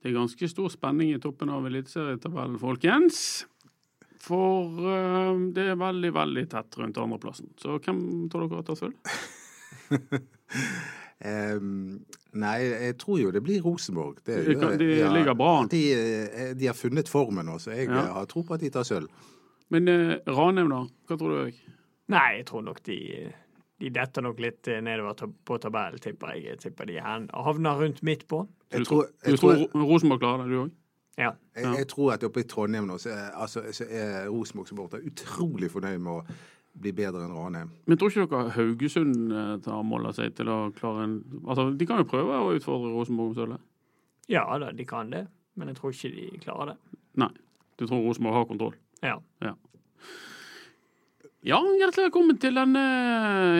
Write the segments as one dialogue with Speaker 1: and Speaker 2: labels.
Speaker 1: Det er ganske stor spenning i toppen av eliteserietabellen, folkens. For uh, det er veldig, veldig tett rundt andreplassen. Så hvem tror dere tar sølv?
Speaker 2: um, nei, jeg tror jo det blir Rosenborg. Det,
Speaker 1: de, de, de ja, ligger bra an.
Speaker 2: De, eh, de, har funnet formen nå, så jeg ja. har tro på at de tar sølv.
Speaker 1: Men uh, Ranheim, da? Hva tror du?
Speaker 3: Nei, jeg tror nok de de detter nok litt nedover på tabellen, tipper jeg. Jeg tipper de havner rundt midt på.
Speaker 1: Jeg tror, jeg tror, tror Rosenborg klarer det, du òg?
Speaker 3: Ja.
Speaker 2: Jeg, jeg, tror at oppe i Trondheim nå så er, altså, så er Rosenborg-supportere utrolig fornøyd med å bli bedre enn Ranheim.
Speaker 1: Men tror ikke dere Haugesund eh, tar mål av seg til å klare en Altså, De kan jo prøve å utfordre Rosenborg om sølvet?
Speaker 3: Ja da, de kan det. Men jeg tror ikke de klarer det.
Speaker 1: Nei. Du tror Rosenborg har kontroll?
Speaker 3: Ja.
Speaker 1: ja. Ja, hjertelig velkommen til denne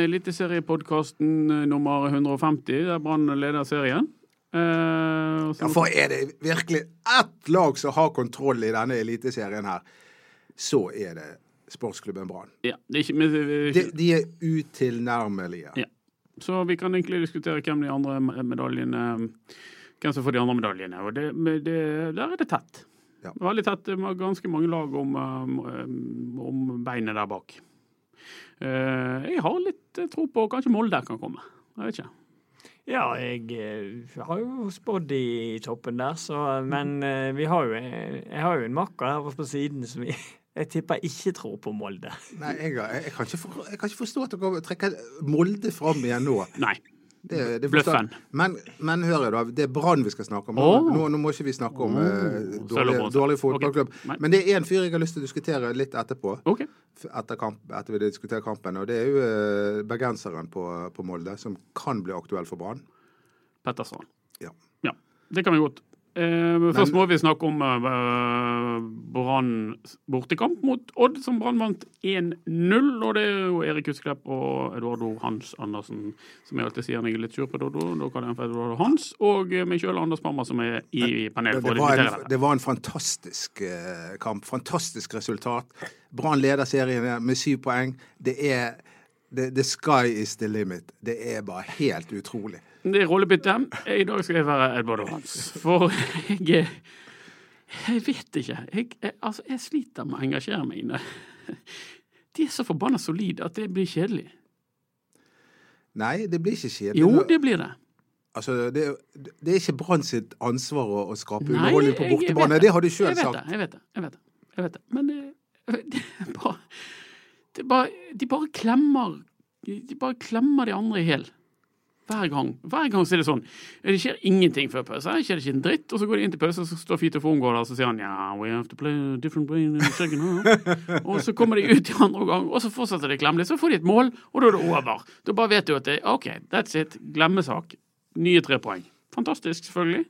Speaker 1: eliteseriepodkasten eh, nummer 150, der Brann leder serien.
Speaker 2: Uh, ja, for er det virkelig ett lag som har kontroll i denne eliteserien her, så er det sportsklubben Brann.
Speaker 1: Ja, de, de,
Speaker 2: de, er utilnærmelige.
Speaker 1: Ja. Så vi kan egentlig diskutere hvem de andre medaljene Hvem som får de andre medaljene. Og det, det, der er det tett. Ja. Veldig tett. Med ganske mange lag om, om beinet der bak. Uh, jeg har litt tro på kanskje Molde kan komme. Jeg vet ikke.
Speaker 3: Ja, jeg uh, har jo spådd i toppen der, så Men vi har jo Jeg har jo en makker her på siden som jeg, jeg tipper ikke tror på Molde.
Speaker 2: Nei, jeg, jeg, kan for, jeg, kan ikke forstå at dere trekker Molde fram igjen nå.
Speaker 1: Nei. Det, det Bløffen.
Speaker 2: Men, men hør da, det er Brann vi skal snakke om. Oh. Nå, nå, må ikke vi snakke om oh. dårlig, dårlig fotballklubb. Okay. Men det er én fyr jeg har lyst til å diskutere litt etterpå.
Speaker 1: Okay.
Speaker 2: Etter, kamp, etter vi diskuterer kampen. Og det er jo uh, bergenseren på, på, Molde, som kan bli aktuell for Brann.
Speaker 1: Petterstrand.
Speaker 2: Ja.
Speaker 1: ja. Det kan vi godt. Eh, først må vi snakke om uh, Brann bortekamp mot Odd, som Brann vant 1-0. Og det er jo Erik Husklepp og Eduardo Hans Andersen som jeg alltid sier når jeg er litt sur på Dodo. Da kaller jeg ham for Eduardo Hans. Og meg sjøl Anders Pammer, som er i panelet for
Speaker 2: å diskutere det. Det var en fantastisk kamp. Fantastisk resultat. Brann leder serien med syv poeng. Det er the, the sky is the limit. Det er bare helt utrolig.
Speaker 1: Det er rollebytte. I dag skal jeg være Edvard Hans. For jeg Jeg vet ikke. Jeg, jeg, altså, jeg sliter med å engasjere meg inne. De er så forbanna solide at det blir kjedelig.
Speaker 2: Nei, det blir ikke kjedelig.
Speaker 1: Jo, det blir det.
Speaker 2: Altså, det, det er ikke Brann sitt ansvar å, å skape underholdning på bortebane. Det har du sjøl sagt.
Speaker 1: Jeg vet det. Jeg vet det. Jeg vet det. Men det, det, er bare, det er bare, de bare klemmer De bare klemmer de andre i hjel. Hver gang Hver gang så er det sånn. Det skjer ingenting før pause. Det skjer ikke en dritt. Og så går de inn til pause, og så står Fito Fongård der og så sier han ja, we have to play a different way in the second half. og så kommer de ut i andre gang, og så fortsetter de å klemme litt. Så får de et mål, og da er det over. Da bare vet du at det OK, that's it. Glemmesak. Nye tre poeng. Fantastisk, selvfølgelig.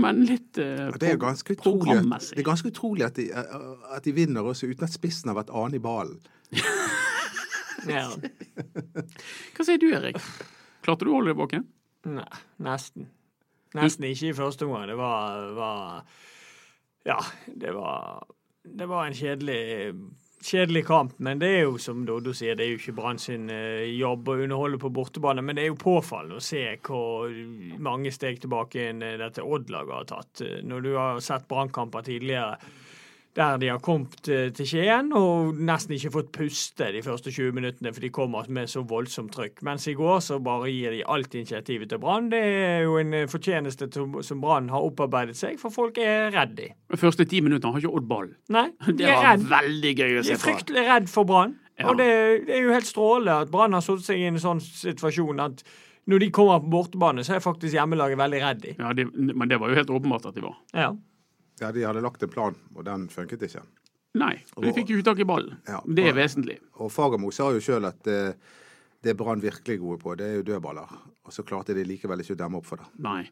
Speaker 1: Men litt eh,
Speaker 2: det er ganske utrolig, Det er ganske utrolig at de, at de vinner også uten at spissen har vært annen i ballen.
Speaker 3: ja.
Speaker 1: Hva sier du, Erik? Klarte du å holde deg våken?
Speaker 3: Nei, nesten. Nesten ikke i første omgang. Det var, var Ja, det var Det var en kjedelig kjedelig kamp, men det er jo som Doddo sier, det er jo ikke Brann sin eh, jobb å underholde på bortebane. Men det er jo påfallende å se hvor mange steg tilbake inn dette Odd-laget har tatt. Eh, når du har sett Brannkamper tidligere der de har kommet eh, til Skien og nesten ikke fått puste de første 20 minuttene, for de kommer med så voldsomt trykk. Mens i går så bare gir de alt initiativet til Brann. Det er jo en eh, fortjeneste som Brann har opparbeidet seg, for folk er redd de.
Speaker 1: De første ti minuttene har ikke Odd ball.
Speaker 3: Nei,
Speaker 1: de det var veldig gøy å se
Speaker 3: på. De er fryktelig redd for Brann. Ja. Og det, det, er jo helt strålende at Brann har satt seg i en sånn situasjon at når de kommer på bortebane, så er faktisk hjemmelaget veldig redd de.
Speaker 1: Ja, de, men det var jo helt åpenbart at de var.
Speaker 3: Ja.
Speaker 2: Ja, de hadde lagt en plan, og den funket ikke.
Speaker 1: Nei, de fikk jo ikke tak i ballen. Ja, det er vesentlig.
Speaker 2: Og Fagermo sa jo sjøl at det, det Brann virkelig gode på, det er jo dødballer. Og så klarte de likevel ikke å demme opp for det.
Speaker 1: Nei.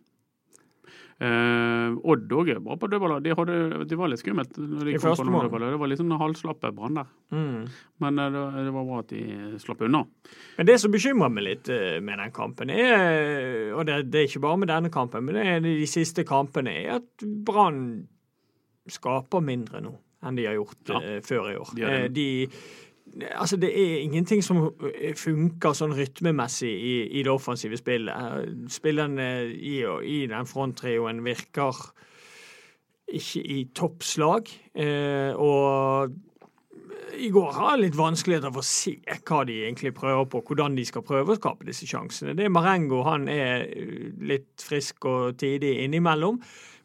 Speaker 1: Eh, Odd òg er bra på dødballer. De, hadde, de var litt skummelt når de
Speaker 3: I
Speaker 1: kom på noen dødballer. Det var litt sånn halvslappe Brann der.
Speaker 3: Mm.
Speaker 1: Men eh, det, det var bra at de slapp unna.
Speaker 3: Men det som bekymrer meg litt eh, med den kampen, er, og det, det er ikke bare med denne kampen, men det er de siste kampene, er at Brann skaper mindre nå enn de har gjort
Speaker 1: Ja.
Speaker 3: eh, før i år.
Speaker 1: De.
Speaker 3: Eh, de, altså det er ingenting som eh, funker sånn rytmemessig i, i det offensive spillet. Eh, Spillerne i, i den fronttrioen virker ikke i toppslag. Eh, og i går har jeg litt vanskeligheter for å se hva de egentlig prøver på, hvordan de skal prøve å skape disse sjansene. Det er Marengo han er litt frisk og tidig innimellom,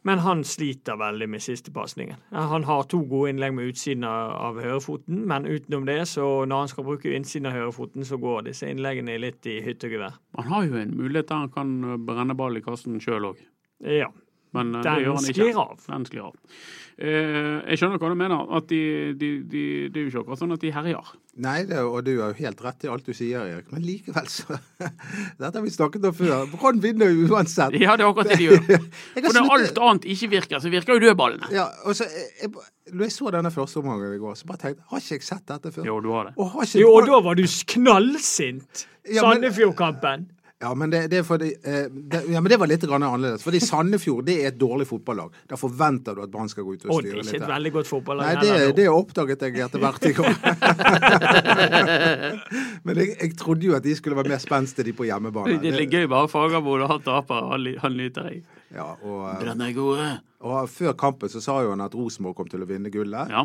Speaker 3: men han sliter veldig med siste pasningen. Han har to gode innlegg med utsiden av, hørefoten, høyrefoten, men utenom det, så når han skal bruke innsiden av høyrefoten, så går disse innleggene litt i hytte og gevær.
Speaker 1: Han har jo en mulighet der han kan brenne ball i kassen sjøl òg.
Speaker 3: Ja.
Speaker 1: Men eh,
Speaker 3: Den
Speaker 1: det gjør han ikke.
Speaker 3: av.
Speaker 1: Den sklir av. Eh, jeg skjønner hva du mener. at de, de, de, Det er jo ikke akkurat sånn at de herjer.
Speaker 2: Nei, det, og du har jo helt rett i alt du sier, Erik. Men likevel, så Dette har vi snakket om før. Brann vinner jo uansett.
Speaker 1: Ja, det er akkurat det de gjør. For når alt annet ikke virker, så virker jo dødballene.
Speaker 2: Ja, og så, jeg, jeg, når jeg så denne første omgangen i går, så bare tenkte jeg Har ikke jeg sett dette før?
Speaker 1: Jo, du har det.
Speaker 2: Og har ikke
Speaker 3: Jo, og da var du knallsint!
Speaker 2: Ja,
Speaker 3: Sandefjord-kampen.
Speaker 2: Ja, men det, det er fordi eh, det, ja, men det var litt grann annerledes. Fordi Sandefjord det er et dårlig fotballag. Da forventer du at Brann skal gå ut og styre
Speaker 3: Og det er ikke et veldig godt fotballag.
Speaker 2: Nei,
Speaker 3: heller
Speaker 2: det, det oppdaget jeg etter hvert i går. Men jeg, jeg trodde jo at de skulle være mer spenstige, de på hjemmebane.
Speaker 1: Det er litt gøy bare Fagermo og han taper. Han, nyter jeg.
Speaker 2: ja, og, eh,
Speaker 1: er
Speaker 2: og før kampen så sa jo han at Rosenborg kom til å vinne gullet.
Speaker 1: Ja.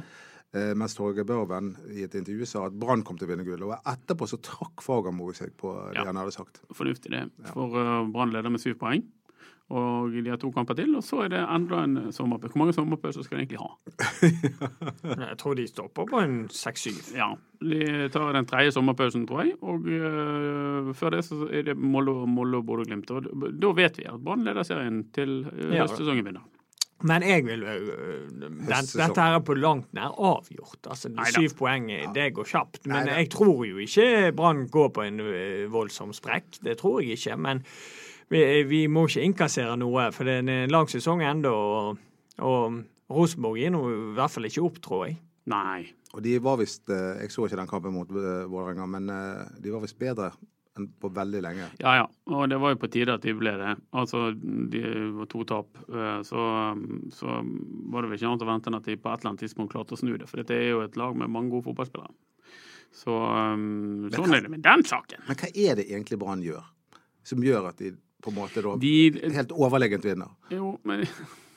Speaker 2: Eh, mens Torgeir Børven i et intervju sa at Brann kom til å vinne gullet. Og etterpå så trakk Fagermo seg på det
Speaker 1: Ja.
Speaker 2: han hadde sagt.
Speaker 1: Fornuftig det. For uh, Brann leder med syv poeng. Og de har to kamper til, og så er det enda en sommerpause. Hvor mange sommerpauser skal de egentlig ha?
Speaker 3: Jeg tror de stopper på en seks-syv.
Speaker 1: Ja, De tar den tredje sommerpausen, tror jeg. Og øh, før det så er det Molde og Bodø-Glimt. Og da vet vi at Brann leder serien til øh,
Speaker 3: Ja.
Speaker 1: høstsesongen begynner.
Speaker 3: Men jeg vil øh, den, Dette her er på langt nær avgjort. Altså. Syv poeng, det går kjapt. Men
Speaker 2: Neida.
Speaker 3: jeg tror jo ikke Brann går på en øh, voldsom sprekk. Det tror jeg ikke. Men vi, vi må ikke innkassere noe, for det er en lang sesong ennå. Og, og Rosenborg gir nå i hvert fall ikke opp, tror jeg.
Speaker 1: Nei.
Speaker 2: Og de var visst eh, Jeg så ikke den kampen mot eh, Vålerenga, men eh, de var visst bedre på veldig lenge.
Speaker 1: Ja ja, og det var jo på tide at de ble det. Altså, de var to tap. øh, Så, så var det vel ikke annet å vente enn at de på et eller annet tidspunkt klarte å snu det. For dette er jo et lag med mange gode fotballspillere. Så øhm, sånn er det med den saken.
Speaker 2: Men hva er det egentlig Brann gjør, som gjør at de på en måte da
Speaker 1: De
Speaker 2: helt overlegent vinner?
Speaker 1: Jo, men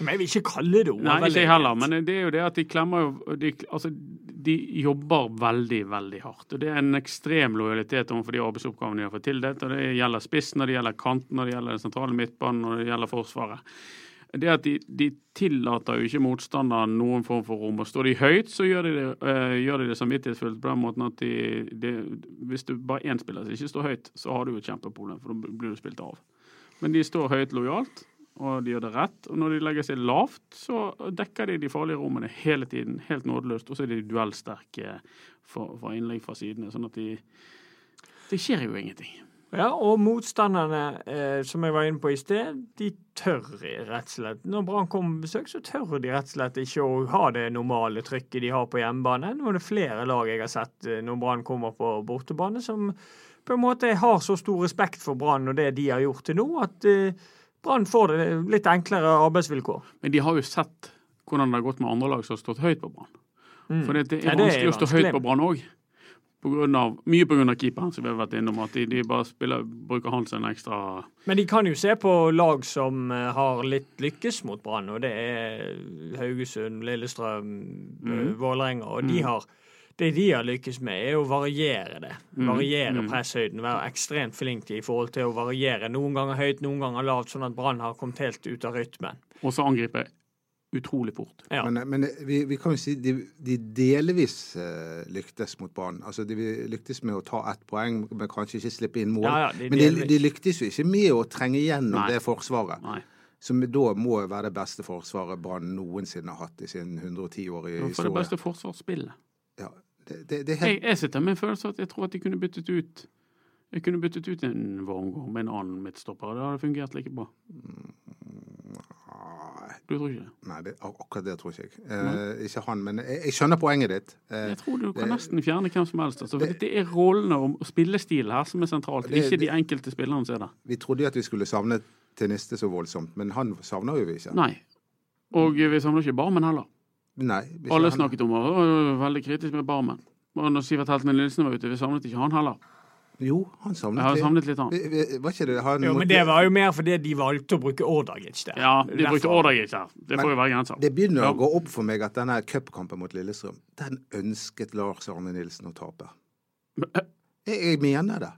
Speaker 3: Men jeg vil ikke kalle det
Speaker 1: Nei, ikke jeg heller. Men det er jo det at de klemmer jo de, Altså, de jobber veldig, veldig hardt. Og det er en ekstrem lojalitet overfor de arbeidsoppgavene de har fått tildelt. Og det gjelder spissen, og det gjelder kanten, og det gjelder den sentrale midtbanen, og det gjelder Forsvaret. Det at de, de tillater jo ikke motstanderen noen form for rom. Og står de høyt, så gjør de det, øh, gjør de det samvittighetsfullt på den måten at de, de Hvis du bare én spiller som ikke står høyt, så har du jo et kjempeproblem, for da blir du spilt av. Men de står høyt lojalt, og de gjør det rett. Og når de legger seg lavt, så dekker de de farlige rommene hele tiden, helt nådeløst. Og så er de duellsterke for, innlegg fra sidene, sånn at de Det skjer jo ingenting.
Speaker 3: Ja, og motstanderne, eh, som jeg var inne på i sted, de tør rett og slett Når Brann kommer på besøk, så tør de rett og slett ikke å ha det normale trykket de har på hjemmebane. Nå er det flere lag jeg har sett eh, når Brann kommer på bortebane, som på en måte har så stor respekt for Brann og det de har gjort til nå, at eh, Brann får litt enklere arbeidsvilkår.
Speaker 1: Men de har jo sett hvordan det har gått med andre lag som har stått høyt på Brann.
Speaker 3: Mm.
Speaker 1: For det, det er vanskelig å stå høyt på Brann òg. Mye pga. keeperen, som vi har vært innom. At de, de bare spiller, bruker han som en ekstra
Speaker 3: Men de kan jo se på lag som eh, har litt lykkes mot Brann, og det er Haugesund, Lillestrøm, eh,
Speaker 1: Mm.
Speaker 3: Vålerenga. Og de har, det de har lykkes med, er å variere det.
Speaker 1: Mm.
Speaker 3: Variere
Speaker 1: Mm.
Speaker 3: presshøyden. Være ekstremt flinke i forhold til å variere. Noen ganger høyt, noen ganger lavt, sånn at Brann har kommet helt ut av rytmen.
Speaker 1: Og så angripe utrolig fort.
Speaker 3: Ja.
Speaker 2: Men, men vi, vi kan jo si de, de delvis eh, lyktes mot Brann. Altså de lyktes med å ta ett poeng, men kanskje ikke slippe inn mål.
Speaker 3: Ja, ja, de
Speaker 2: men de, de lyktes jo ikke med å trenge gjennom
Speaker 1: Nei.
Speaker 2: det forsvaret.
Speaker 1: Nei.
Speaker 2: Som da må være det beste forsvaret Brann noensinne har hatt i sin 110-årige historie.
Speaker 1: For det beste forsvarsspillet.
Speaker 2: Ja, det, det, det helt
Speaker 1: Jeg, jeg sitter med en følelse at jeg tror at de kunne byttet ut Jeg kunne byttet ut en Wormgård med en annen midtstopper. Det hadde fungert like bra. Du tror ikke det?
Speaker 2: Nei, det, ak- akkurat det tror ikke jeg. Eh, ikke han, men jeg, jeg skjønner poenget ditt. Eh,
Speaker 1: Jeg tror du kan nesten fjerne hvem som helst. Altså, for
Speaker 2: det-
Speaker 1: det er rollene og spillestil her som er sentralt,
Speaker 2: Det-
Speaker 1: ikke de enkelte spillerne som er der.
Speaker 2: vi trodde jo at vi skulle savne Teniste så voldsomt, men han savner jo vi ikke.
Speaker 1: Nei. Og vi savner ikke Barmen heller.
Speaker 2: Nei,
Speaker 1: Alle
Speaker 2: han.
Speaker 1: snakket om det, å, veldig kritisk med Barmen. Og når Sivert Heltene Nilsen var ute, vi savnet ikke han heller.
Speaker 2: Jo, han savnet
Speaker 1: Jeg har savnet litt han.
Speaker 2: Var ikke det han
Speaker 3: Jo, men det var jo mer fordi de valgte å bruke Ordagic der.
Speaker 1: Ja, de brukte
Speaker 3: Derfor-
Speaker 1: Ordagic der. Det får jo være grenser.
Speaker 2: Det begynner
Speaker 1: Ja.
Speaker 2: å gå opp for meg at denne cupkampen mot Lillestrøm, den ønsket Lars Arne Nilsen å tape. Jeg, jeg mener det.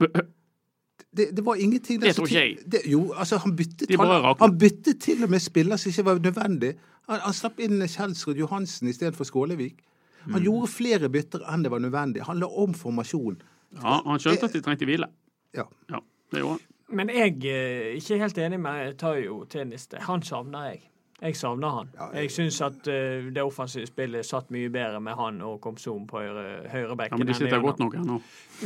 Speaker 2: Det, det var ingenting der
Speaker 1: Det tror ikke
Speaker 2: jeg. Det, jo, altså, han byttet, han, han byttet til og med spiller som ikke var nødvendig. Han, han slapp inn Kjelsrud Johansen istedenfor Skålevik.
Speaker 1: Mm.
Speaker 2: Han gjorde flere bytter enn det var nødvendig. Han la om formasjon.
Speaker 1: Ja, han skjønte at de trengte hvile.
Speaker 2: Ja.
Speaker 1: Ja, det gjorde han.
Speaker 3: Men jeg er ikke helt enig med Tayo Teniste. Han savner jeg. Jeg savner han. Jeg syns at eh, det offensive spillet satt mye bedre med han og Komsom på høyre, høyrebekken.
Speaker 1: Ja, men de sitter godt nok her nå.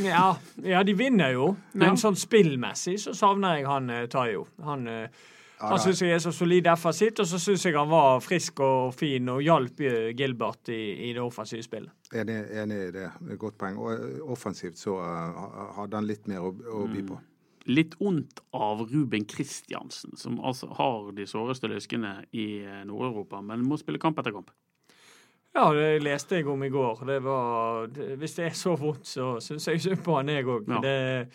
Speaker 3: Ja, ja, de vinner jo, men
Speaker 1: Ja.
Speaker 3: sånn spillmessig så savner jeg han eh, Tayo. Han, eh, han syns jeg er så solid defensivt, og så syns jeg han var frisk og fin og hjalp eh, Gilbert i, i det offensive spillet.
Speaker 2: Enig, enig i det. Godt poeng. Og eh, offensivt så uh, hadde han litt mer å, å by på.
Speaker 1: Litt ondt av Ruben Kristiansen, som altså har de såreste løskene i Nord-Europa, men må spille kamp etter kamp.
Speaker 3: Ja, det leste jeg om i går. Det var, det, hvis det er så vondt, så syns jeg synd på han, jeg òg.
Speaker 1: Ja.
Speaker 3: Det,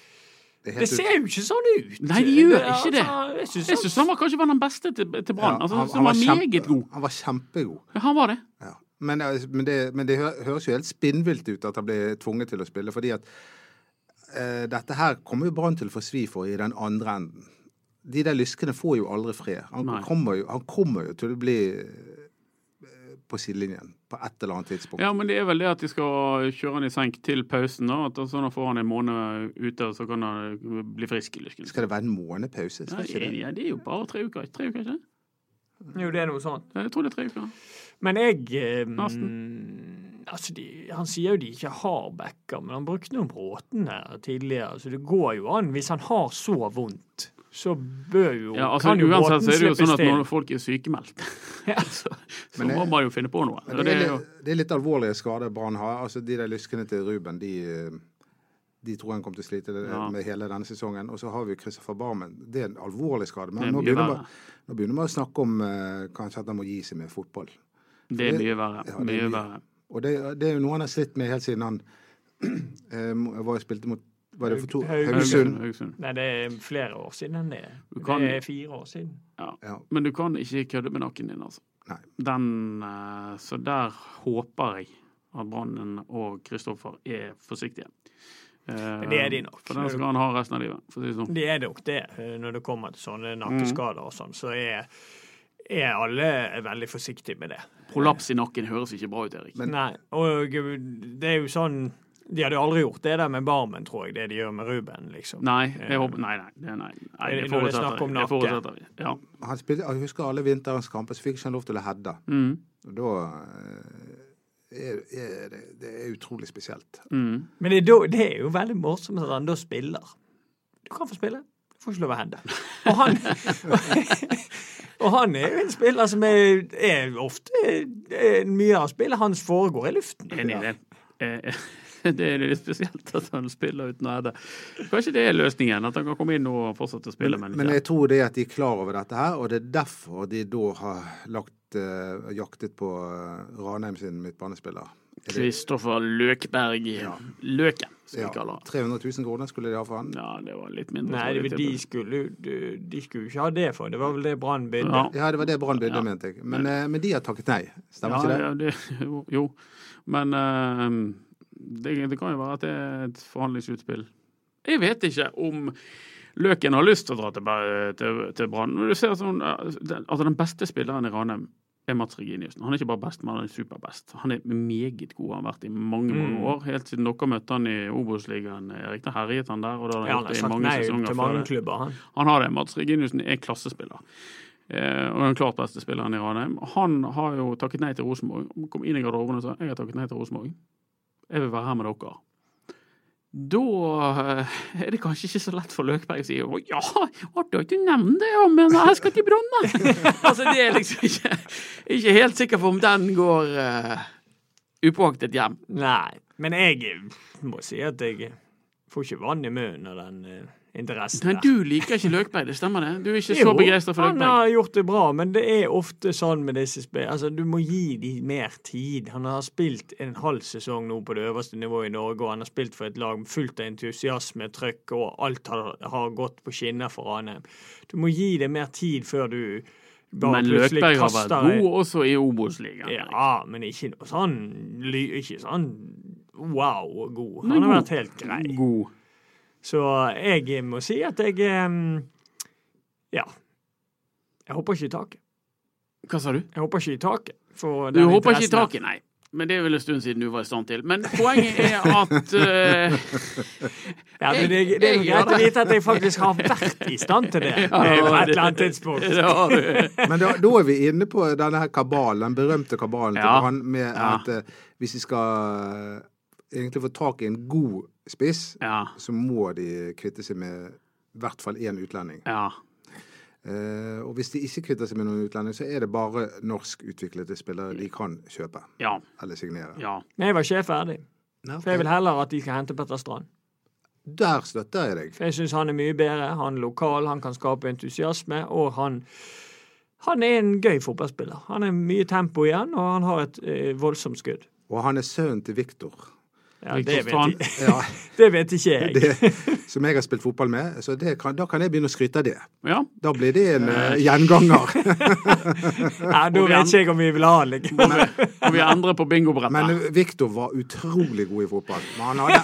Speaker 2: Det
Speaker 3: det ser jo ikke sånn ut.
Speaker 1: Nei, det gjør ikke det.
Speaker 3: Altså, jeg synes
Speaker 1: Jeg syns han var kanskje var den beste til, til Brann.
Speaker 2: Ja,
Speaker 1: altså,
Speaker 2: han- han
Speaker 1: var,
Speaker 2: kjempe-
Speaker 1: meget god.
Speaker 2: Han var kjempegod.
Speaker 1: Ja, han var det.
Speaker 2: Ja. Men, eh, men, det, men det høres jo helt spinnvilt ut at han ble tvunget til å spille, fordi at uh, dette her kommer jo Brann til å få svi for i den andre enden. De der lyskene får jo aldri fred. Han kommer, jo, han kommer jo til å bli på sidelinjen på et eller annet tidspunkt.
Speaker 1: Ja, men det er vel det at de skal kjøre han i senk til pausen. da, at Sånn at får han en måned ute, og så kan han bli frisk Liksom.
Speaker 2: Skal det være en månedpause?
Speaker 1: pause?
Speaker 2: Skal ikke det?
Speaker 1: ja, det er jo bare tre uker. Tre uker, ikke?
Speaker 3: Jo, det er noe sånt.
Speaker 1: Ja, Jeg tror det er tre uker.
Speaker 3: Men jeg eh, altså de, Han sier jo de ikke har backer, men han brukte noen Bråten her tidligere. Så det går jo an. Hvis han har så vondt, så bør jo
Speaker 1: Ja, altså
Speaker 3: kan jo
Speaker 1: Uansett så er det jo sånn at når folk er sykemeldt,
Speaker 3: Ja.
Speaker 1: så, så
Speaker 2: det-
Speaker 1: må man jo finne på noe.
Speaker 2: Det,
Speaker 1: det
Speaker 2: er
Speaker 1: er jo,
Speaker 2: det er litt alvorlige skader Brann har. Altså, de der lyskene til Ruben, de, eh, de tror han kommer til å slite
Speaker 1: Ja.
Speaker 2: med hele denne sesongen. Og så har vi Christopher Barmen. Det er en alvorlig skade. Men nå begynner, man, nå begynner man å snakke om uh, kanskje at han må gi seg med fotball.
Speaker 1: det er mye verre.
Speaker 2: Ja, det er
Speaker 1: Mye
Speaker 2: mye.
Speaker 1: verre.
Speaker 2: Og det, det er jo noe han har slitt med helt siden han uh, var og spilte mot var det for to,
Speaker 3: Haug-
Speaker 2: Haugesund.
Speaker 1: Haugesund.
Speaker 3: Nei, det er flere år siden enn det.
Speaker 1: Kan-
Speaker 3: Det er fire år siden.
Speaker 1: Ja.
Speaker 2: Ja.
Speaker 1: Men du kan ikke kødde med nakken din, altså.
Speaker 2: Nei.
Speaker 1: Den, eh, så der håper jeg at Brannen og Kristoffer er forsiktige. Eh,
Speaker 3: Men det er de nok.
Speaker 1: For den skal han ha resten av livet. For å si det sånn.
Speaker 3: Det er nok det eh, når det kommer til sånne nakkeskader og sånn. Så er, er alle veldig forsiktige med det.
Speaker 1: Prolaps i nakken høres ikke bra ut, Erik.
Speaker 2: Men-
Speaker 3: Nei, og det er jo sånn De hadde aldri gjort det der med Barmen, tror jeg, det de gjør med Ruben, liksom.
Speaker 1: Nei, jeg håper, nei, nei, det, nei, nei, det
Speaker 3: er
Speaker 1: forutsetter vi. Det forutsetter vi. Ja.
Speaker 2: Han spilte, jeg husker alle vinterens kamper, så fikk ikke han lov til å heade.
Speaker 1: Mm,
Speaker 2: Og da eh, er, er det, det er utrolig spesielt.
Speaker 1: mm.
Speaker 3: Men det er, det er jo veldig morsomt at han da spiller. Du kan få spille, du får ikke lov å hende. Og han, og han er jo en spiller som er, er ofte er, Mye av spillet hans foregår i luften.
Speaker 1: Enig i det. Eh, Det er litt spesielt at han spiller uten å heade. Kanskje det er løsningen, at han kan komme inn og fortsette å spille,
Speaker 2: Men,
Speaker 1: men
Speaker 2: jeg tror det er at de er klar over dette her, og det er derfor de da har lagt, uh, jaktet på uh, Ranheim sin midtbanespiller. Er
Speaker 1: Kristoffer Løkberg. Løken, som vi kaller han.
Speaker 2: 300 000 kroner skulle de ha for han.
Speaker 1: Ja, det var litt mindre.
Speaker 3: Nei, det, de, skulle, de, de skulle ikke ha det for. Det var vel det Brann bydde.
Speaker 1: Ja.
Speaker 2: Ja, det var det Brann bydde,
Speaker 1: Ja.
Speaker 2: mente jeg. Men, eh, men de har takket nei. Stemmer ikke det?
Speaker 1: Ja, det, jo, jo. Men eh, det, det kan jo være at det er et forhandlingsutspill. Jeg vet ikke om Løken har lyst til å dra til, til, til Brann. Du ser sånn, den- altså Den beste spilleren i Ranheim er Mats Reginiussen. Han er ikke bare best, men han er superbest. Han er meget god. Han har vært i mange mange
Speaker 3: Mm.
Speaker 1: år. Helt siden dere møtte han i Obos-ligaen. Erik, da herjet han der. og da har
Speaker 3: Ja,
Speaker 1: han
Speaker 3: han har sagt
Speaker 1: mange
Speaker 3: nei til mange klubber, han.
Speaker 1: Han har det. Mats Reginiussen er klassespiller. Eh, og den klart beste spilleren i Ranheim. Han har jo takket nei til Rosenborg. Han kom inn i garderoben og sa jeg har takket nei til Rosenborg. Jeg vil være her med dere. da eh, er det kanskje ikke så lett for Løkberg å si å ja, artig at du nevner det, ja, men jeg skal til Bronne. altså, det er liksom ikke, ikke helt sikker på om den går uh, upåaktet hjem.
Speaker 3: Nei, men jeg må si at jeg får ikke vann i munnen av den uh, interessen
Speaker 1: Men du liker ikke Løkberg, det stemmer det? Du er ikke så begeistra for
Speaker 3: Han har gjort det bra, men det er ofte sånn med disse spillene. Altså, du må gi dem mer tid. Han har spilt en halv sesong nå på det øverste nivået i Norge, og han har spilt for et lag fullt av entusiasme, trøkk, og alt har, har gått på skinner for Ranheim. Du må gi det mer tid før du bare
Speaker 1: Men Løkberg har vært god også i Obos-ligaen.
Speaker 3: Ja, men ikke noe sånn Ikke sånn wow god. Han har vært helt grei.
Speaker 1: God.
Speaker 3: Så jeg må si at jeg Ja. Jeg hopper ikke i taket.
Speaker 1: Hva sa du?
Speaker 3: Jeg hopper ikke i taket. For
Speaker 1: Du hopper ikke i taket, nei. Men det er vel en stund siden du var i stand til. Men poenget er at uh,
Speaker 3: Ja, men det, det er greit å vite at jeg faktisk har vært i stand til det
Speaker 1: Ja,
Speaker 3: på et eller annet tidspunkt.
Speaker 1: det har du.
Speaker 2: Men da, da er vi inne på denne her kabalen, den berømte kabalen til
Speaker 1: Ja.
Speaker 2: Brann, med
Speaker 1: Ja.
Speaker 2: at uh, hvis vi skal uh, egentlig få tak i en god spiss,
Speaker 1: Ja.
Speaker 2: så må de kvitte seg med i hvert fall én utlending.
Speaker 1: Ja.
Speaker 2: Uh, og hvis de ikke kvitter seg med noen utlending, så er det bare norskutviklede spillere de kan kjøpe
Speaker 1: Ja.
Speaker 2: eller signere.
Speaker 1: Ja.
Speaker 3: Men jeg var ikke ferdig.
Speaker 2: Okay.
Speaker 3: For jeg vil heller at de skal hente Petter Strand.
Speaker 2: Der støtter jeg deg.
Speaker 3: For jeg syns han er mye bedre. Han er lokal, han kan skape entusiasme, og han han er en gøy fotballspiller. Han er mye tempo igjen, og han har et eh, voldsomt skudd.
Speaker 2: Og han er sønnen til Viktor.
Speaker 3: Ja, det, vet
Speaker 2: Ja,
Speaker 3: det vet ikke jeg.
Speaker 2: det, som jeg har spilt fotball med. Så det kan, da kan jeg begynne å skryte av det.
Speaker 1: ja.
Speaker 2: Da blir det en uh, gjenganger.
Speaker 3: Ja, da vet ikke jeg om vi vil ha han. liksom.
Speaker 1: Og vi andre på bingobrettet.
Speaker 2: Men Viktor var utrolig god i fotball. Men han hadde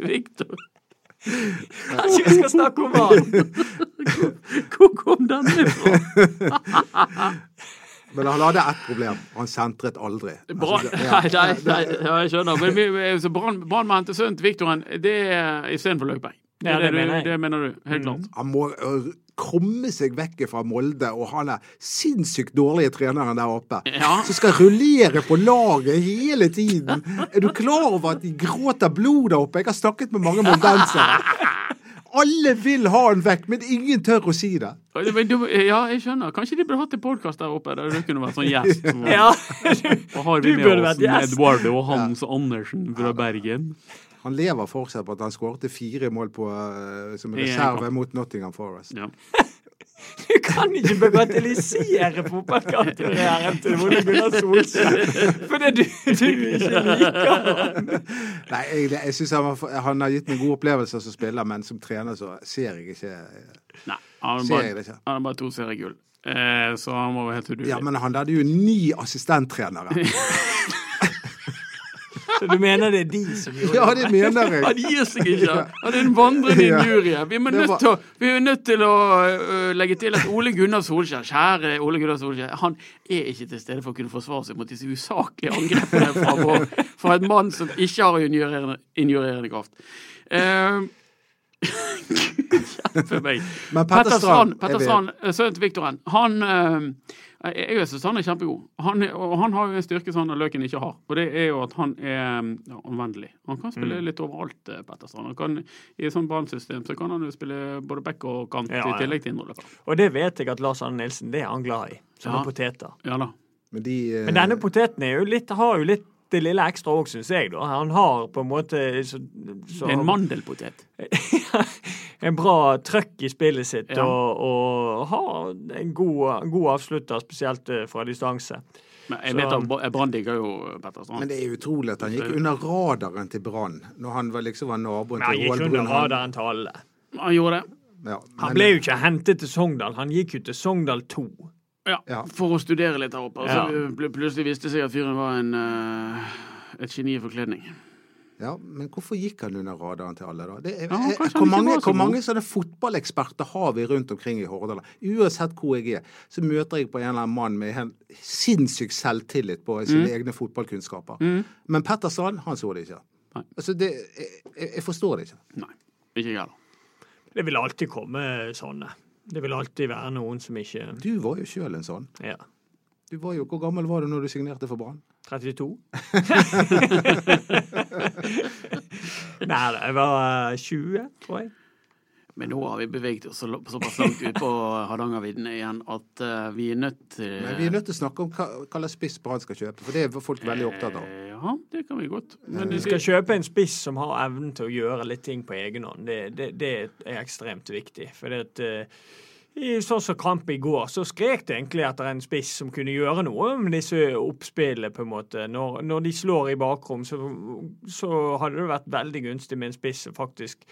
Speaker 1: Victor,
Speaker 3: Kanskje vi skal snakke om han?
Speaker 1: hvor kom denne fra?
Speaker 2: Men han hadde ett problem. Han sentret aldri.
Speaker 1: Brann
Speaker 2: Altså, ja.
Speaker 1: Nei, nei, nei, jeg skjønner. Men vi, vi- så Brann Brann må hente sønnen til Viktoren, det er istedenfor Løkberg.
Speaker 3: Det,
Speaker 1: det
Speaker 3: mener
Speaker 1: det mener du. Helt klart.
Speaker 2: Han må komme seg vekk fra Molde, og han er sinnssykt dårlige treneren der oppe.
Speaker 1: Ja.
Speaker 2: Som skal rullere på laget hele tiden. Er du klar over at de gråter blod der oppe? Jeg har snakket med mange moldensere. Alle vil ha han vekk, men ingen tør å si det.
Speaker 1: Men du, ja, jeg skjønner. Kanskje de burde hatt en podkast der oppe der du kunne vært sånn gjest.
Speaker 3: Ja.
Speaker 1: Og har
Speaker 3: Du
Speaker 1: vi med oss. Eduardo og Hans Andersen fra Bergen.
Speaker 2: Han lever fortsatt på at han skårte fire mål på, øh, som reserve mot Nottingham Forest.
Speaker 1: Ja.
Speaker 3: Du kan ikke bagatellisere fotballkarrieren til Ole Gunnar Solskjær fordi du, du ikke liker ham.
Speaker 2: Nei, jeg, jeg synes han, han har gitt meg gode opplevelser som spiller, men som trener så ser jeg ikke
Speaker 1: Nei, han har bare, bare to seriegull. Eh, så han må være helt udugelig.
Speaker 2: Ja, men han hadde jo ni assistenttrenere.
Speaker 3: Så du mener det er de som gjorde
Speaker 2: Ja, det mener jeg.
Speaker 1: Han gir seg ikke! Han er en vandrende injurie. Vi,
Speaker 2: Det
Speaker 1: vi er nødt til å ø, legge til at Ole Gunnar Solskjær, kjære Ole Gunnar Solskjær, han er ikke til stede for å kunne forsvare seg mot disse usaklige angrepene fra, vår- fra en mann som ikke har injurerende, injurerende kraft. Uh, Hjelpe meg.
Speaker 2: Men
Speaker 1: Petter Strand,
Speaker 2: er
Speaker 1: Petter Strand sønnen til Viktoren, han eh, Jeg synes syns han er kjempegod. Han, er- og han har jo en styrke som han Løken ikke har. Og det er jo at han er ja, anvendelig. Han kan spille
Speaker 2: Mm.
Speaker 1: litt overalt, Petterstrand. Han kan, I et sånt brannsystem så kan han jo spille både back og kant
Speaker 3: Ja,
Speaker 1: i tillegg til indreløper.
Speaker 3: Og det vet jeg at Lars Arne Nilsen det er han glad i. Sånne
Speaker 1: Ja.
Speaker 3: poteter.
Speaker 1: Ja da.
Speaker 2: Men, de, eh,
Speaker 3: Men denne poteten er jo litt, har jo litt det lille ekstra òg, syns jeg. da. Han har på en måte så, så,
Speaker 1: En mandelpotet.
Speaker 3: en bra trøkk i spillet sitt,
Speaker 1: Ja.
Speaker 3: og, og har en god, god avslutter, spesielt eh, fra distanse.
Speaker 1: Men jeg vet at Bra- Brann digger jo Petter Strand.
Speaker 2: men det er utrolig at han gikk under radaren til Brann, når han var liksom var naboen
Speaker 3: Men han
Speaker 2: til
Speaker 3: gikk
Speaker 2: Roald
Speaker 3: under
Speaker 2: Brun. Han-
Speaker 3: radaren til alle.
Speaker 1: Han gjorde det.
Speaker 2: Ja,
Speaker 3: Han ble jo ikke hentet til Sogndal, han gikk jo til Sogndal 2.
Speaker 1: Ja,
Speaker 2: Ja.
Speaker 1: For å studere litt her oppe. Og så
Speaker 3: Ja.
Speaker 1: plutselig viste det seg at fyren var en, eh, et geni i forkledning.
Speaker 2: Ja, men hvorfor gikk han under radaren til alle, da? Det er,
Speaker 1: Ja,
Speaker 2: eh,
Speaker 1: kanskje
Speaker 2: hvor, mange, hvor mange sånne fotballeksperter har vi rundt omkring i Hordaland? Uansett hvor jeg er, så møter jeg på en eller annen mann med en sinnssyk selvtillit på sine
Speaker 1: Mm.
Speaker 2: egne fotballkunnskaper. Men Petter Strand, han så det ikke.
Speaker 1: Nei.
Speaker 2: Altså, det, jeg, jeg- jeg forstår det ikke.
Speaker 1: Nei, ikke jeg heller.
Speaker 3: Det vil alltid komme sånne. Det vil alltid være noen som ikke
Speaker 2: Du var jo sjøl en sånn.
Speaker 3: Ja.
Speaker 2: Du var jo, Hvor gammel var du når du signerte for Brann?
Speaker 3: 32. Nei, jeg var eh, 20, tror jeg.
Speaker 1: Men nå har vi beveget oss såpass langt ut på Hardangervidda igjen at eh, vi er nødt til
Speaker 2: Men vi er nødt til å snakke om hva, hva slags spiss Brann skal kjøpe, for det er folk veldig opptatt av.
Speaker 1: Eh, Ja, det kan vi godt. Men
Speaker 3: Vi
Speaker 1: det
Speaker 3: skal kjøpe en spiss som har evnen til å gjøre litt ting på egen hånd. Det, det, det er ekstremt viktig. For det at eh, i sånn som kamp i går, så skrek det egentlig etter en spiss som kunne gjøre noe med disse oppspillene, på en måte. Når, når de slår i bakrom, så, så hadde det vært veldig gunstig med en spiss som faktisk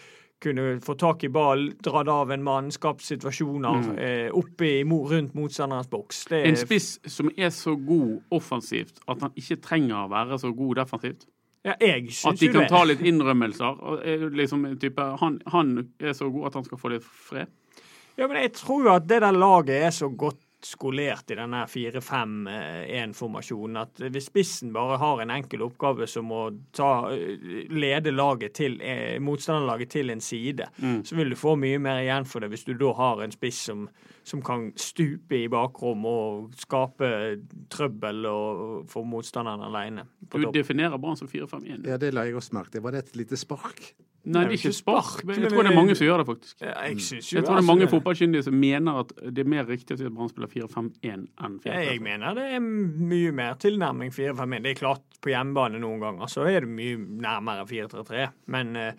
Speaker 3: kunne få tak i ball, dratt av en mann, skapt situasjoner eh, oppe i, rundt motstanderens boks. Det er
Speaker 1: En spiss som er så god offensivt at han ikke trenger å være så god defensivt.
Speaker 3: Ja, jeg
Speaker 1: At de kan
Speaker 3: det.
Speaker 1: ta litt innrømmelser. er Liksom, type, han, han er så god at han skal få litt fred.
Speaker 3: Ja, men jeg tror at det der laget er så godt skolert i denne 4-5-1-formasjonen at hvis spissen bare har en enkel oppgave som å ta, lede laget til, eh, motstanderlaget til en side, så vil du få mye mer igjen for det hvis du da har en spiss som, som kan stupe i bakrom og skape trøbbel og for motstanderen alene. på
Speaker 1: Du
Speaker 3: topp.
Speaker 1: definerer Brann som 4-5-1.
Speaker 2: Ja, det la jeg også merke til. Var det et lite spark?
Speaker 1: Nei, det er ikke spark. men Jeg tror det er mange som gjør det, faktisk.
Speaker 3: Ja, jeg synes jo
Speaker 1: Jeg tror det er
Speaker 3: altså
Speaker 1: mange fotballkyndige som mener at det er mer riktig å si at Brann spiller 4-5-1 enn
Speaker 3: Ja, Jeg
Speaker 1: 4-5.
Speaker 3: mener det er mye mer tilnærming 4-5-1. Det er klart, på hjemmebane noen ganger så er det mye nærmere 4-3-3. Men eh,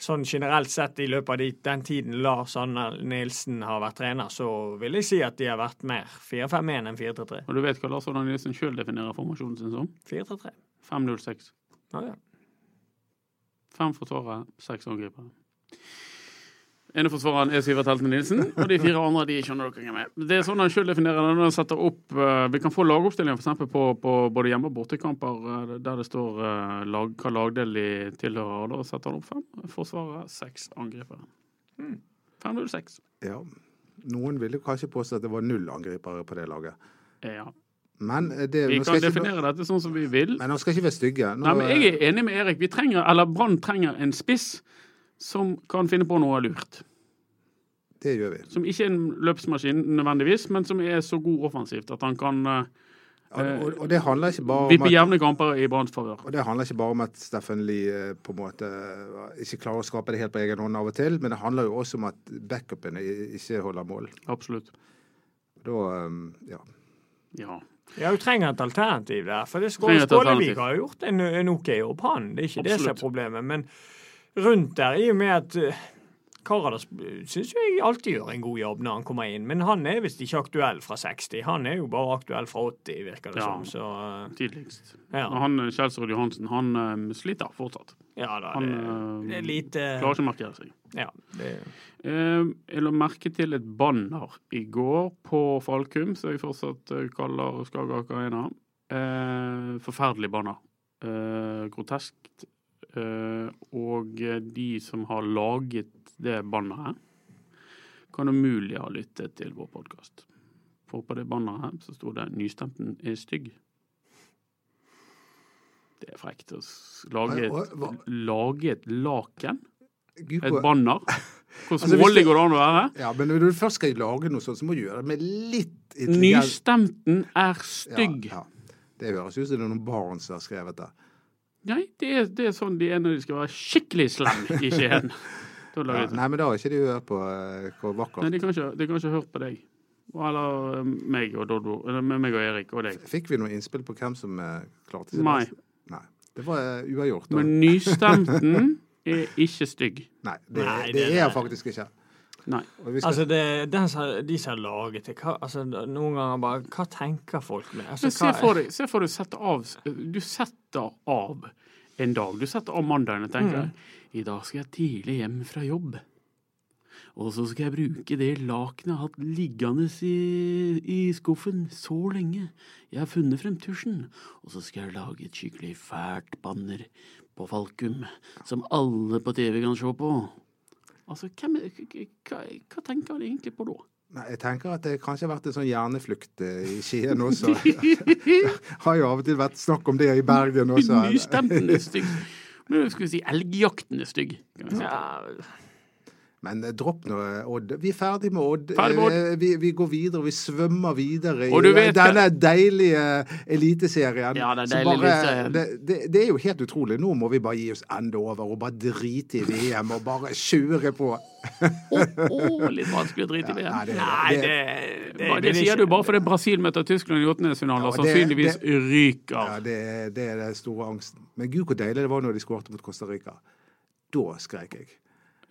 Speaker 3: sånn generelt sett i løpet av de, den tiden Lars Arne Nilsen har vært trener, så vil jeg si at de har vært mer 4-5-1 enn 4-3-3.
Speaker 1: Og du vet hva Lars Arne Nilsen sjøl definerer formasjonen sin som?
Speaker 3: 4-3-3.
Speaker 1: 5-0-6.
Speaker 3: Ja, ja.
Speaker 1: Fem forsvarere, seks angripere. Ene forsvareren er Sivert Helten Nilsen, og de fire andre de skjønner dere ikke med. Det er sånn han sjøl definerer det når han setter opp eh, Vi kan få lagoppstillinger eksempel på, på både hjemme- og bortekamper eh, der det står eh, lag, hva lagdel de tilhører. Da setter han opp fem forsvarere, seks angripere. 5-0-6.
Speaker 2: Ja. Noen ville kanskje påstå at det var null angripere på det laget.
Speaker 1: Ja.
Speaker 2: Men det,
Speaker 1: Vi kan
Speaker 2: definere ikke,
Speaker 1: dette sånn som vi vil.
Speaker 2: men nå skal ikke være stygge. Nå,
Speaker 1: Nei, men Jeg er enig med Erik. Vi trenger, eller Brann trenger en spiss som kan finne på noe lurt.
Speaker 2: Det gjør vi.
Speaker 1: Som ikke er en løpsmaskin nødvendigvis, men som er så god offensivt at han kan uh,
Speaker 2: Og, og, det handler ikke bare om
Speaker 1: vippe
Speaker 2: at
Speaker 1: jevne kamper i Branns favør.
Speaker 2: Og Det handler ikke bare om at Steffen Lie eh, på en måte eh, ikke klarer å skape det helt på egen hånd av og til, men det handler jo også om at backupene ikke holder mål.
Speaker 1: Absolutt.
Speaker 2: Da, eh, ja.
Speaker 1: Ja.
Speaker 3: Ja, du trenger et alternativ der. For det Skålevik har gjort en, en OK jobb, han. Det er ikke det som er problemet. Men rundt der, i og med at uh, Karadas syns jeg alltid gjør en god jobb når han kommer inn. Men han er visst ikke aktuell fra 60. Han er jo bare aktuell fra 80, virker det
Speaker 1: Ja.
Speaker 3: som. Så uh,
Speaker 1: Tidligst.
Speaker 3: ja.
Speaker 1: Han eh, Kjelsrud Johansen, han uh, sliter fortsatt.
Speaker 3: ja da,
Speaker 1: Han
Speaker 3: det,
Speaker 1: uh,
Speaker 3: det er lite
Speaker 1: klarer ikke å markere seg.
Speaker 3: Ja, det,
Speaker 1: Uh, jeg la merke til et banner i går på Falkum, som jeg fortsatt eh, kaller Skagerrak Arena. Eh, forferdelig banner. Eh, groteskt. Eh, og de som har laget det banneret, kan umulig ha lyttet til vår podkast. For på det banneret så sto det 'Nystemten er stygg'. Det er frekt å lage et, lage et laken, et banner. Hvor
Speaker 2: Altså,
Speaker 1: smålig går det an å være?
Speaker 2: ja, men når du først skal lage noe sånt, så må du gjøre det med litt intelligens.
Speaker 1: Nystemten er stygg.
Speaker 2: Ja, ja. Det høres ut som det er noen barn som har skrevet det.
Speaker 1: Nei, det er, det er sånn de er når de skal være skikkelig slem i Skien.
Speaker 2: Ja,
Speaker 1: sånn.
Speaker 2: nei, men da har ikke de hørt på eh, hvor vakkert.
Speaker 1: Nei, de kan ikke, de kan ikke hørt på deg. Eller eh, meg og Doddo. Eller meg og Erik og deg.
Speaker 2: Fikk vi noe innspill på hvem som eh, klarte seg
Speaker 1: Nei.
Speaker 2: Nei. Det var uh, uavgjort. da.
Speaker 1: Men nystemten er ikke stygg.
Speaker 2: Nei, det,
Speaker 3: Nei,
Speaker 2: det,
Speaker 3: det
Speaker 2: er
Speaker 3: jeg
Speaker 2: faktisk ikke.
Speaker 1: Nei.
Speaker 2: Skal,
Speaker 3: altså, det, den som, de som har laget det hva, altså, Noen ganger bare Hva tenker folk med altså,
Speaker 1: Men se
Speaker 3: hva,
Speaker 1: for deg, se for deg sette av Du setter av en dag. Du setter av mandagen og tenker
Speaker 3: Mm.
Speaker 1: I dag skal jeg tidlig hjem fra jobb. Og så skal jeg bruke det lakenet jeg har hatt liggende i, i skuffen så lenge. Jeg har funnet frem tusjen. Og så skal jeg lage et skikkelig fælt banner på Falkum som alle på TV kan se på. Altså, hvem, hva, hva tenker han egentlig på da?
Speaker 2: Nei, jeg tenker at det kanskje har vært en sånn hjerneflukt eh, i Skien også. det har jo av og til vært snakk om det i Bergen også.
Speaker 1: Nystemten er stygg. Men skal vi si elgjakten er stygg. kan vi si.
Speaker 3: ja,
Speaker 2: Men eh, dropp nå eh, Odd. Vi er ferdig med Odd.
Speaker 1: Ferdig med Odd.
Speaker 2: Eh, Vi, vi går videre. Vi svømmer videre
Speaker 1: Og du
Speaker 2: i
Speaker 1: vet
Speaker 2: denne deilige eliteserien.
Speaker 1: Ja, den deilige
Speaker 2: bare-
Speaker 1: eliteserien.
Speaker 2: Det, det, det er jo helt utrolig. Nå må vi bare gi oss enda over og bare drite i VM og bare kjøre på.
Speaker 1: oh, oh, litt vanskelig å drite i
Speaker 2: Nei,
Speaker 1: det.
Speaker 2: det,
Speaker 3: Nei,
Speaker 2: det,
Speaker 3: det, det,
Speaker 1: Det sier du bare fordi Brasil møter Tyskland i åttendedelsfinalen
Speaker 2: Ja,
Speaker 1: og
Speaker 2: ja,
Speaker 1: sannsynligvis
Speaker 2: ja,
Speaker 1: ryker.
Speaker 2: det, det er den store angsten. Men gud, hvor deilig det var når de skårte mot Costa Rica. Da skrek jeg.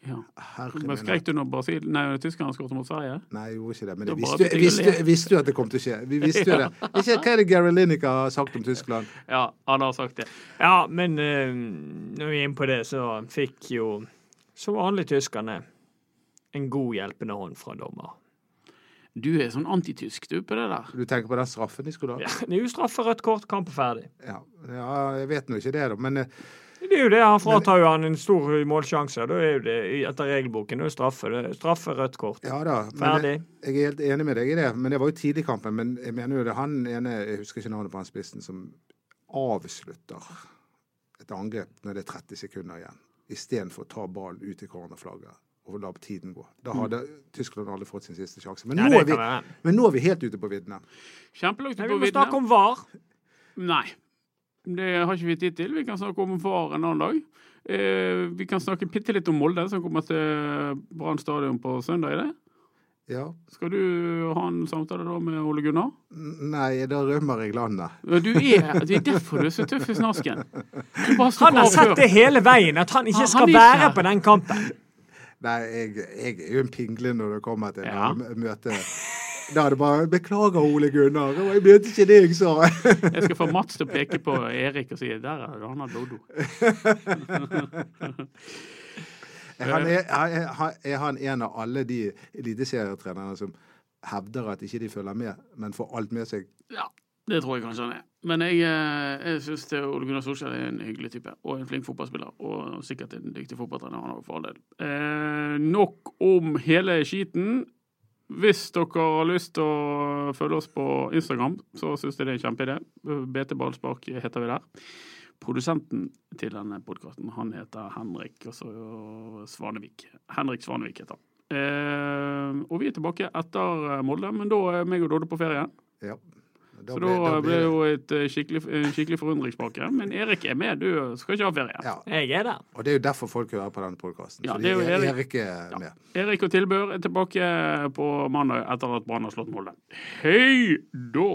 Speaker 1: Ja.
Speaker 2: Herre
Speaker 1: Men skrek du når Brasil, nei, tyskerne skåret mot Sverige?
Speaker 2: Nei, jeg gjorde ikke det. Men
Speaker 1: bare
Speaker 2: visste, jeg visste, visste jo at det kom til å skje. Vi visste jo det. Ikke, hva er det Gary Lineker har sagt om Tyskland?
Speaker 1: Ja, han har sagt det.
Speaker 3: Ja, men uh, når vi er inne på det, så fikk jo som vanlig tyskerne en god hjelpende hånd fra dommer.
Speaker 1: Du er sånn antitysk, du, på det der.
Speaker 2: Du tenker på den straffen de skulle ha?
Speaker 3: Ja, det er jo straffe, rødt kort, kamp er ferdig.
Speaker 2: Ja, ja jeg vet nå ikke det, da. Men eh,
Speaker 3: Det er jo det, han fratar jo han en stor målsjanse. Da er jo det etter regelboken det er straffe. Det er straffe, rødt kort.
Speaker 2: ja da.
Speaker 3: Ferdig.
Speaker 2: jeg, jeg er helt enig med deg i det. Men det var jo tidlig i kampen. Men jeg mener jo det er han ene, jeg husker ikke navnet på han spissen, som avslutter et angrep når det er 30 sekunder igjen. Istedenfor å ta ballen ut i cornerflagget og la tiden gå. Da hadde Tyskland aldri fått sin siste sjanse. Men,
Speaker 3: Ja,
Speaker 2: nå vi, men nå er vi helt ute på viddene.
Speaker 1: Kjempelangt
Speaker 3: Nei,
Speaker 1: på
Speaker 3: vi må snakke om VAR.
Speaker 1: Nei. Det har ikke vi tid til. Vi kan snakke om VAR en annen dag. Eh, vi kan snakke bitte litt om Molde, som kommer til Brann stadion på søndag. er det?
Speaker 2: Ja.
Speaker 1: Skal du ha en samtale da med Ole Gunnar?
Speaker 2: Nei, da rømmer jeg landet.
Speaker 1: Du er, det er derfor du er så tøff i snasken.
Speaker 3: Han har sett det hele veien, at han ikke skal
Speaker 1: han ikke
Speaker 3: være på den kampen.
Speaker 2: Nei, jeg, jeg er jo en pingle når det kommer til
Speaker 1: Ja.
Speaker 2: ja. møte. Da er det bare 'Beklager, Ole Gunnar. Jeg mente ikke det jeg sa'.
Speaker 1: Jeg skal få Mats til å peke på Erik og si 'der er han har dodo'.
Speaker 2: Han, er, er, er han en av alle de eliteserietrenerne som hevder at ikke de følger med, men får alt med seg?
Speaker 1: Ja, det tror jeg kanskje han er. Men jeg, eh, jeg syns Ole Gunnar Solskjær er en hyggelig type, og en flink fotballspiller. Og sikkert en dyktig fotballtrener, han òg, for all del. Eh, nok om hele skiten. Hvis dere har lyst til å følge oss på Instagram, så syns jeg det er en kjempeidé. BT Ballspark heter vi der. Produsenten til denne podkasten, han heter Henrik altså Svanevik. Henrik Svanevik heter han. Eh, og vi er tilbake etter Molde, men da er meg og Dodde på ferie.
Speaker 2: Ja.
Speaker 1: Så da ble det jo et eh, skikkelig, en skikkelig forundringspakke. Men Erik er med, du skal ikke ha ferie.
Speaker 2: ja.
Speaker 3: Jeg er der.
Speaker 2: Og det er jo derfor folk hører på denne podkasten.
Speaker 1: Ja,
Speaker 2: fordi
Speaker 1: er Erik.
Speaker 2: Erik er med.
Speaker 1: Erik og Tilbør er tilbake på mandag etter at Brann har slått Molde. Hei da!